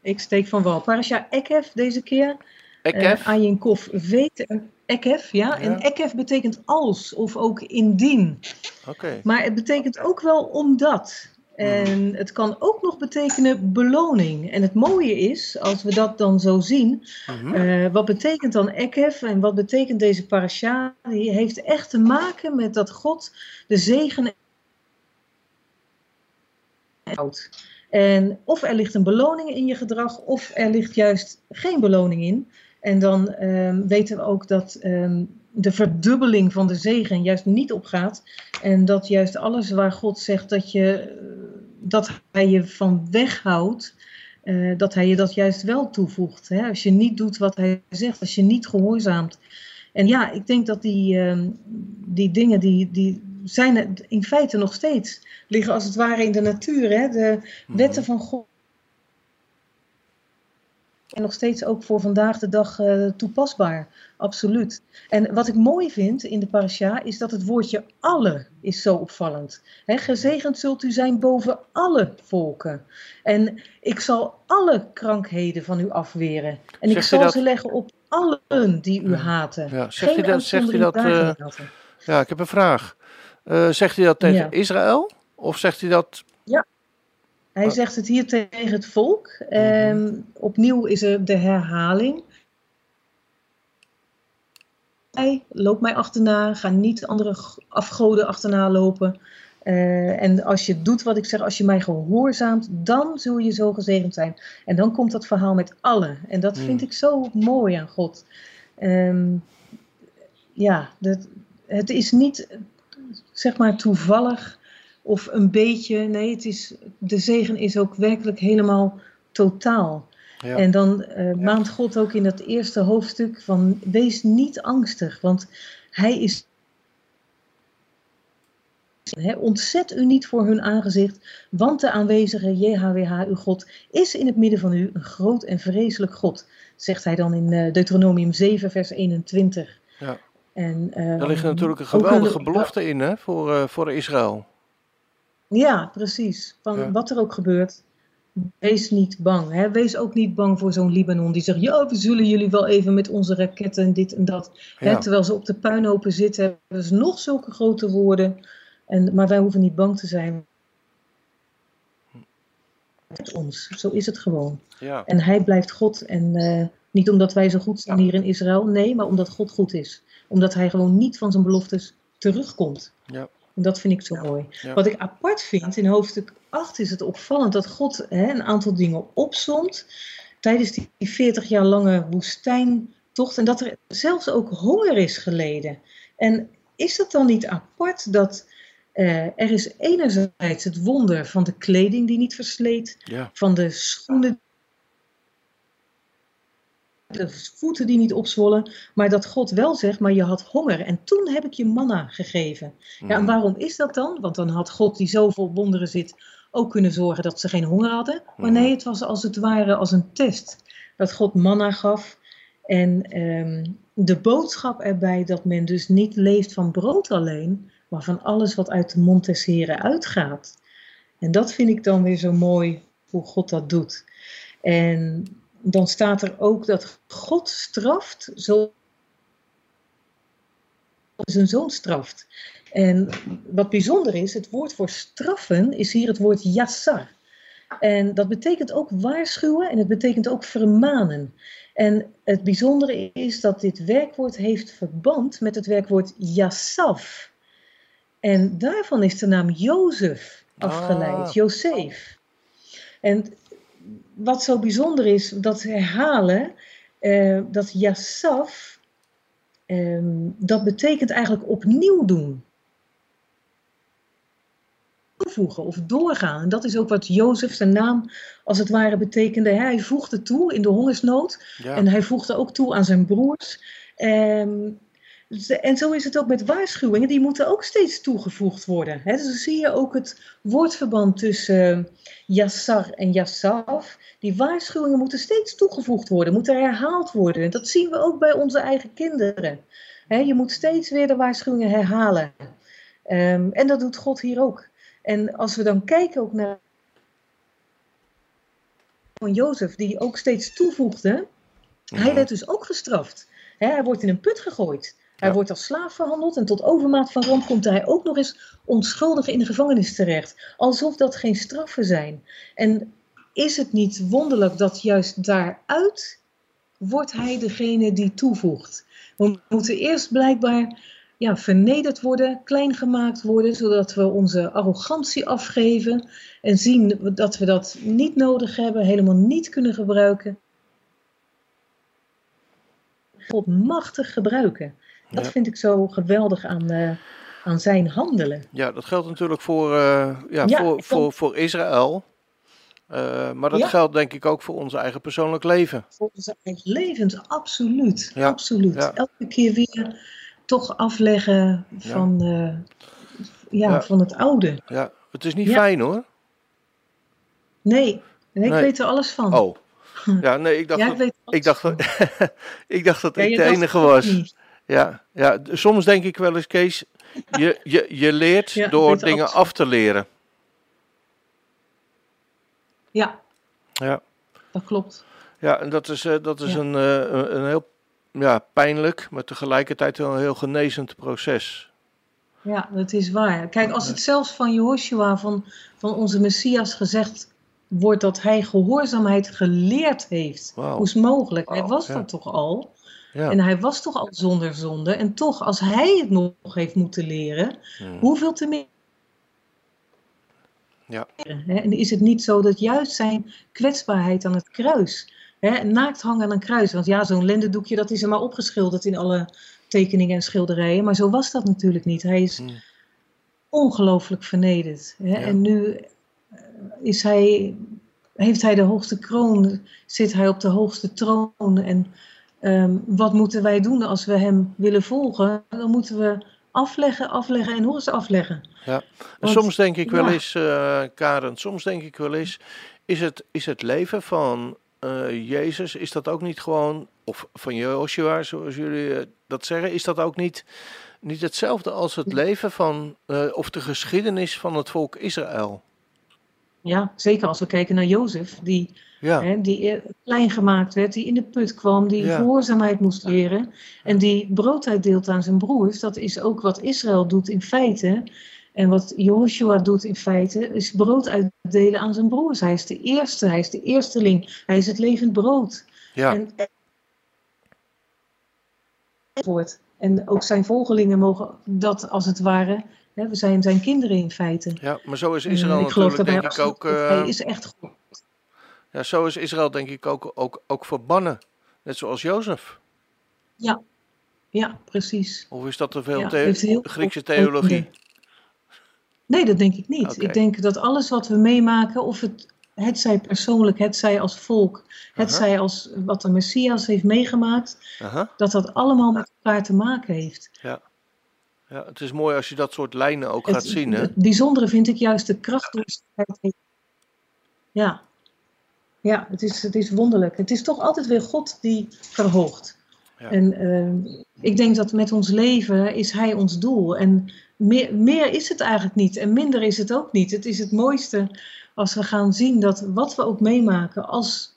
Ik steek van wal. Parasha Ekef deze keer. Ekef. Uh, Ayinkov weet eh, Ekef, ja. Ja. En Ekef betekent als of ook indien. Oké. Maar het betekent ook wel omdat. En het kan ook nog betekenen beloning. En het mooie is, als we dat dan zo zien, Mhm. eh, wat betekent dan Ekef en wat betekent deze parasha? Die heeft echt te maken met dat God de zegen houdt. En of er ligt een beloning in je gedrag, of er ligt juist geen beloning in. En dan ehm, weten we ook dat ehm, de verdubbeling van de zegen juist niet opgaat. En dat juist alles waar God zegt dat, je, eh, dat hij je van weghoudt, eh, dat hij je dat juist wel toevoegt. Hè? Als je niet doet wat hij zegt, als je niet gehoorzaamt. En ja, ik denk dat die, ehm, die dingen, die, die zijn in feite nog steeds. Liggen als het ware in de natuur. Hè? De wetten van God. En nog steeds ook voor vandaag de dag eh, toepasbaar. Absoluut. En wat ik mooi vind in de parasha is dat het woordje alle is zo opvallend. Hè, gezegend zult u zijn boven alle volken. En ik zal alle krankheden van u afweren. En ik zal dat- ze leggen op allen die u haten. Ja, zegt Geen hij dat- zegt uitzondering dat, eh. Ja, ik heb een vraag. Eh, zegt hij dat tegen Ja. Israël? Of zegt hij dat... Hij Oh. zegt het hier tegen het volk. Ehm, opnieuw is er de herhaling. Hij, loop mij achterna, ga niet andere afgoden achterna lopen. Eh, en als je doet wat ik zeg, als je mij gehoorzaamt, dan zul je zo gezegend zijn. En dan komt dat verhaal met allen. En dat vind ik zo mooi aan God. Ehm, ja, dat, het is niet zeg maar toevallig of een beetje. Nee, het is, de zegen is ook werkelijk helemaal totaal. Ja. En dan eh, maand God ook in dat eerste hoofdstuk van wees niet angstig, want hij is. Ontzet u niet voor hun aangezicht, want de aanwezige JHWH, uw God, is in het midden van u een groot en vreselijk God, zegt hij dan in eh, Deuteronomium 7, vers 21. Ja. En, eh, Daar ligt natuurlijk een geweldige belofte in hè, voor, eh, voor Israël. Ja, precies. Van Ja. wat er ook gebeurt, wees niet bang. Hè? Wees ook niet bang voor zo'n Libanon die zegt: Ja, we zullen jullie wel even met onze raketten en dit en dat. Hè? Terwijl ze op de puinhopen zitten, hebben ze nog zulke grote woorden. En, maar wij hoeven niet bang te zijn. Met ons. Zo is het gewoon. Ja. En hij blijft God. En eh, niet omdat wij zo goed zijn hier in Israël, nee, maar omdat God goed is. Omdat hij gewoon niet van zijn beloftes terugkomt. Ja. En dat vind ik zo mooi. Ja. Wat ik apart vind, in hoofdstuk 8 is het opvallend dat God hè, een aantal dingen opzomt tijdens die 40 jaar lange woestijntocht. En dat er zelfs ook honger is geleden. En is het dan niet apart dat Eh, er is enerzijds het wonder van de kleding die niet versleet, Ja. van de schoenen, de voeten die niet opzwollen, maar dat God wel zegt, maar je had honger en toen heb ik je manna gegeven. Ja, en waarom is dat dan? Want dan had God die zoveel wonderen zit ook kunnen zorgen dat ze geen honger hadden. Maar nee, het was als het ware als een test. Dat God manna gaf. En ehm, de boodschap erbij dat men dus niet leeft van brood alleen, maar van alles wat uit de mond des Heren uitgaat. En dat vind ik dan weer zo mooi hoe God dat doet. En dan staat er ook dat God straft zo zijn zoon straft. En wat bijzonder is, het woord voor straffen is hier het woord yassar. En dat betekent ook waarschuwen en het betekent ook vermanen. En het bijzondere is dat dit werkwoord heeft verband met het werkwoord yassaf. En daarvan is de naam Jozef afgeleid, Ah. Jozef. En wat zo bijzonder is, dat herhalen, eh, dat yassaf, ehm, dat betekent eigenlijk opnieuw doen toevoegen of doorgaan. En dat is ook wat Jozef zijn naam als het ware betekende. Hij voegde toe in de hongersnood Ja. en hij voegde ook toe aan zijn broers. Ze- en zo is het ook met waarschuwingen, die moeten ook steeds toegevoegd worden. Hè? Dus dan zie je ook het woordverband tussen eh, Yassar en Yassaf. Die waarschuwingen moeten steeds toegevoegd worden, moeten herhaald worden. En dat zien we ook bij onze eigen kinderen. Je moet steeds weer de waarschuwingen herhalen. Ehm, en dat doet God hier ook. En als we dan kijken ook naar van Jozef, die ook steeds toevoegde, hij werd dus ook gestraft. Hij wordt in een put gegooid. Hij Ja. wordt als slaaf verhandeld en tot overmaat van ramp komt hij ook nog eens onschuldig in de gevangenis terecht. Alsof dat geen straffen zijn. En is het niet wonderlijk dat juist daaruit wordt hij degene die toevoegt? We moeten eerst blijkbaar ja, vernederd worden, klein gemaakt worden, zodat we onze arrogantie afgeven en zien dat we dat niet nodig hebben, helemaal niet kunnen gebruiken. God machtig gebruiken. Dat Ja. vind ik zo geweldig aan, eh, aan zijn handelen. Ja, dat geldt natuurlijk voor, eh, ja, Ja, voor, voor, voor Israël. Eh, maar dat Ja. geldt denk ik ook voor ons eigen persoonlijk leven. Voor onze eigen levens, absoluut. Absoluut. Elke keer weer toch afleggen van, ja, van het oude. Ja, het is niet fijn hoor. Nee, nee, ik Nee. weet er alles van. Oh. Ja, nee, ik dacht, dat, ik dacht, dat, ik dacht dat. Ja, ik de enige was. Ja, ja, soms denk ik wel eens, Kees, je, je, je leert Ja, door dingen af te leren. Ja, Ja, dat klopt. ja en dat is, eh, dat is Ja. een, eh, een, een heel ja, pijnlijk, maar tegelijkertijd wel een heel genezend proces. Ja, dat is waar. Kijk, als het zelfs van Jehoshua, van, van onze Messias, gezegd wordt dat hij gehoorzaamheid geleerd heeft. Hoe is mogelijk? Hij was ja. dat toch al? Ja. En hij was toch al zonder zonde? En toch, als hij het nog heeft moeten leren, Hmm. hoeveel te meer? Ja. En is het niet zo dat juist zijn kwetsbaarheid aan het kruis, hè, naakt hangen aan een kruis, want ja, zo'n lendendoekje dat is er maar opgeschilderd in alle tekeningen en schilderijen, maar zo was dat natuurlijk niet. Hij is Hmm. ongelooflijk vernederd. Hè? Ja. En nu eh, is hij, heeft hij de hoogste kroon, zit hij op de hoogste troon. En ehm, wat moeten wij doen als we hem willen volgen? Dan moeten we afleggen, afleggen en nog eens afleggen. Ja, en Want- soms denk ik wel ja. eens, eh, Karen, soms denk ik wel eens, is het, is het leven van eh, Jezus, is dat ook niet gewoon, of van Joshua, zoals jullie eh, dat zeggen, is dat ook niet, niet hetzelfde als het leven van, of de geschiedenis van het volk Israël? Ja, zeker als we kijken naar Jozef, die, Ja, hè, die eh, klein gemaakt werd, die in de put kwam, die Ja. gehoorzaamheid moest leren en die brood uitdeelt aan zijn broers. Dat is ook wat Israël doet in feite. En wat Joshua doet in feite, is brood uitdelen aan zijn broers. Hij is de eerste, hij is de eersteling, hij is het levend brood. ja, En, en ook zijn volgelingen mogen dat als het ware, hè, we zijn zijn kinderen in feite. ja, maar zo is Israël natuurlijk denk ik ook, eh, hij is echt goed. ja, zo is Israël denk ik ook, ook, ook verbannen, net zoals Jozef. Ja, precies. Of is dat te veel Ja, the- Griekse theologie? Nee, dat denk ik niet. Ik denk dat alles wat we meemaken, of het, het zij persoonlijk, het zij als volk, het zij als wat de Messias heeft meegemaakt, dat dat allemaal met elkaar te maken heeft. Ja, het is mooi als je dat soort lijnen ook Het, gaat zien, hè? het bijzondere vind ik juist de kracht Ja, ja het, is, het is wonderlijk. Het is toch altijd weer God die verhoogt. Ja. En eh, ik denk dat met ons leven is Hij ons doel. En meer, meer is het eigenlijk niet. En minder is het ook niet. Het is het mooiste als we gaan zien dat wat we ook meemaken, als,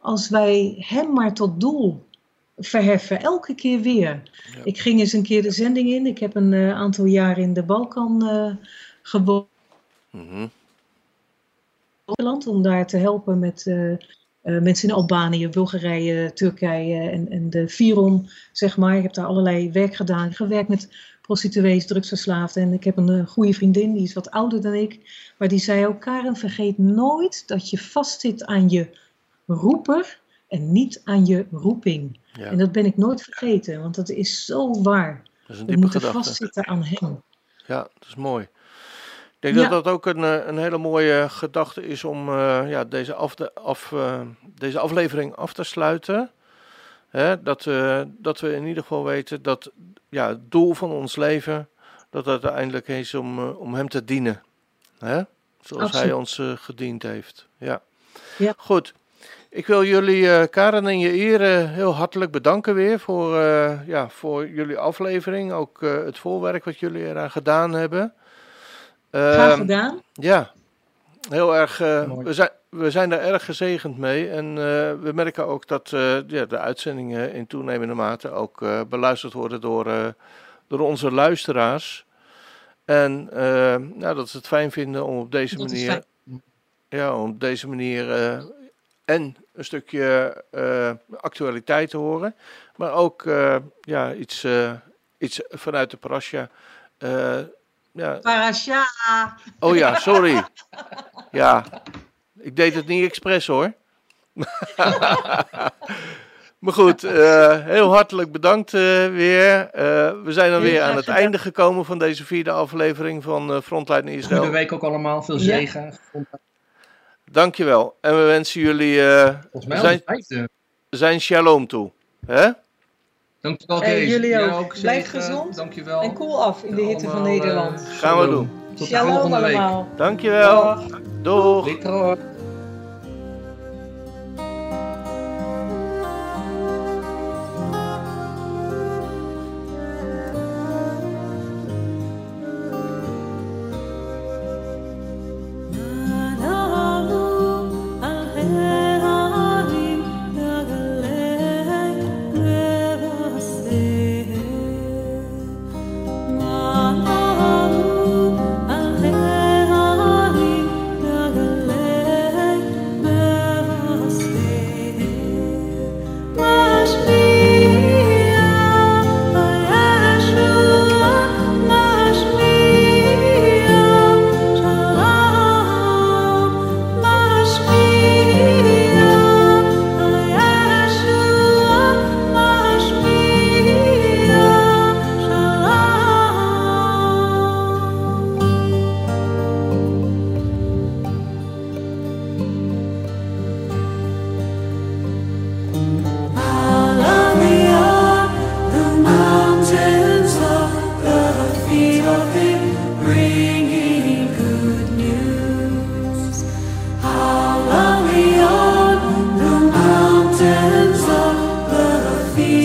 als wij Hem maar tot doel verheffen, elke keer weer. Ja. Ik ging eens een keer de zending in. Ik heb een eh, aantal jaar in de Balkan eh gewoond. Mhm. om daar te helpen met eh, mensen in Albanië, Bulgarije, Turkije en, en de Viron, zeg maar. Ik heb daar allerlei werk gedaan. Gewerkt met prostituees, drugsverslaafden. En ik heb een goede vriendin, die is wat ouder dan ik. Maar die zei ook, Karen, vergeet nooit dat je vastzit aan je roeper en niet aan je roeping. Ja, En dat ben ik nooit vergeten, want dat is zo waar. dat is een We diepe moeten gedachte. vastzitten aan hem. Ja, dat is mooi. Ik denk Ja. dat dat ook een, eh, een hele mooie gedachte is om eh, ja, deze, af de, af, eh, deze aflevering af te sluiten. Hè, dat, dat we in ieder geval weten dat ja, het doel van ons leven, dat het uiteindelijk is om, om hem te dienen. Hè? Zoals hij ons gediend heeft. Ja. Ja. Goed. Ik wil jullie, eh, Karen en je eer, eh, heel hartelijk bedanken weer voor, eh, ja, voor jullie aflevering. Ook eh, het voorwerk wat jullie eraan gedaan hebben. Graag Ehm, gedaan. ja, heel erg. we, zijn, we zijn daar erg gezegend mee. En eh, we merken ook dat eh, ja, de uitzendingen in toenemende mate ook eh, beluisterd worden door, eh, door onze luisteraars. En nou, dat ze het fijn vinden om op deze Dat manier. Ja, om op deze manier. En een stukje eh, actualiteit te horen. Maar ook eh, ja, iets, eh, iets vanuit de parasha. eh, ja, Parasha. Oh ja, sorry. Ja, ik deed het niet expres hoor. maar goed, eh, heel hartelijk bedankt eh, weer. Eh, we zijn dan weer aan het einde gekomen van deze vierde aflevering van Frontline Goede Israël. week ook allemaal. Veel Ja. Dankjewel. En we wensen jullie eh, Volgens mij al zijn, zijn shalom toe. Hè? Dankjewel Kees. jullie Jij ook. Blijf gezond Dankjewel. En koel af in de hitte van Allemaal, eh, Nederland. Gaan we shalom. doen. Tot Shalom week. allemaal. Dankjewel. Dag. Doeg.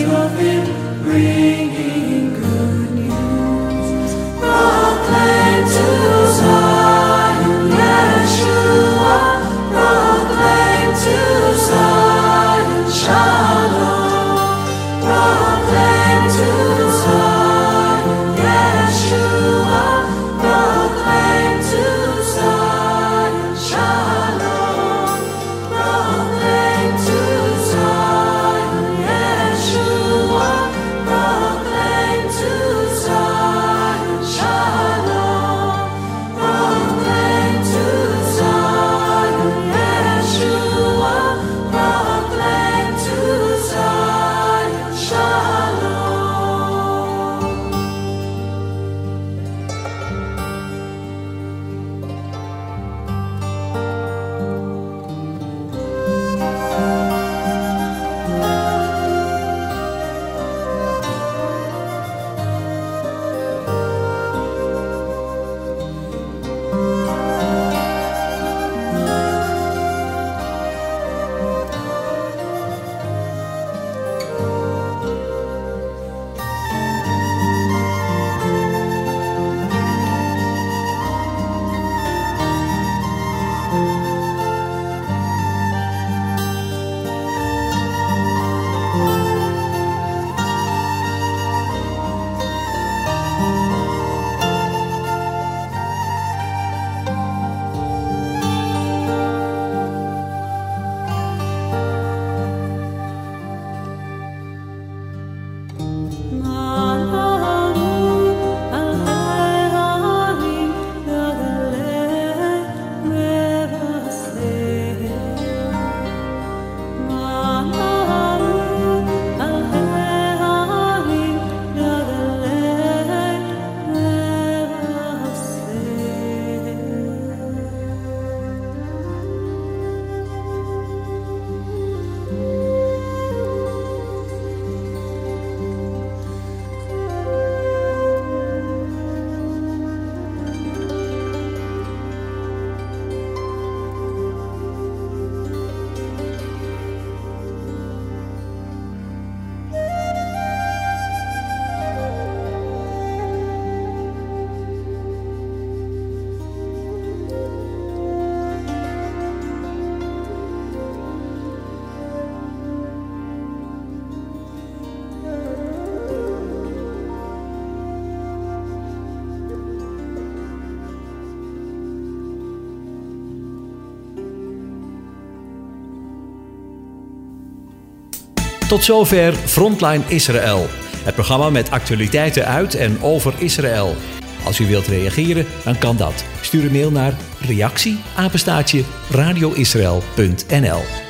of Him, bringing Tot zover Frontline Israël. Het programma met actualiteiten uit en over Israël. Als u wilt reageren, dan kan dat. Stuur een mail naar reactie radioisrael.nl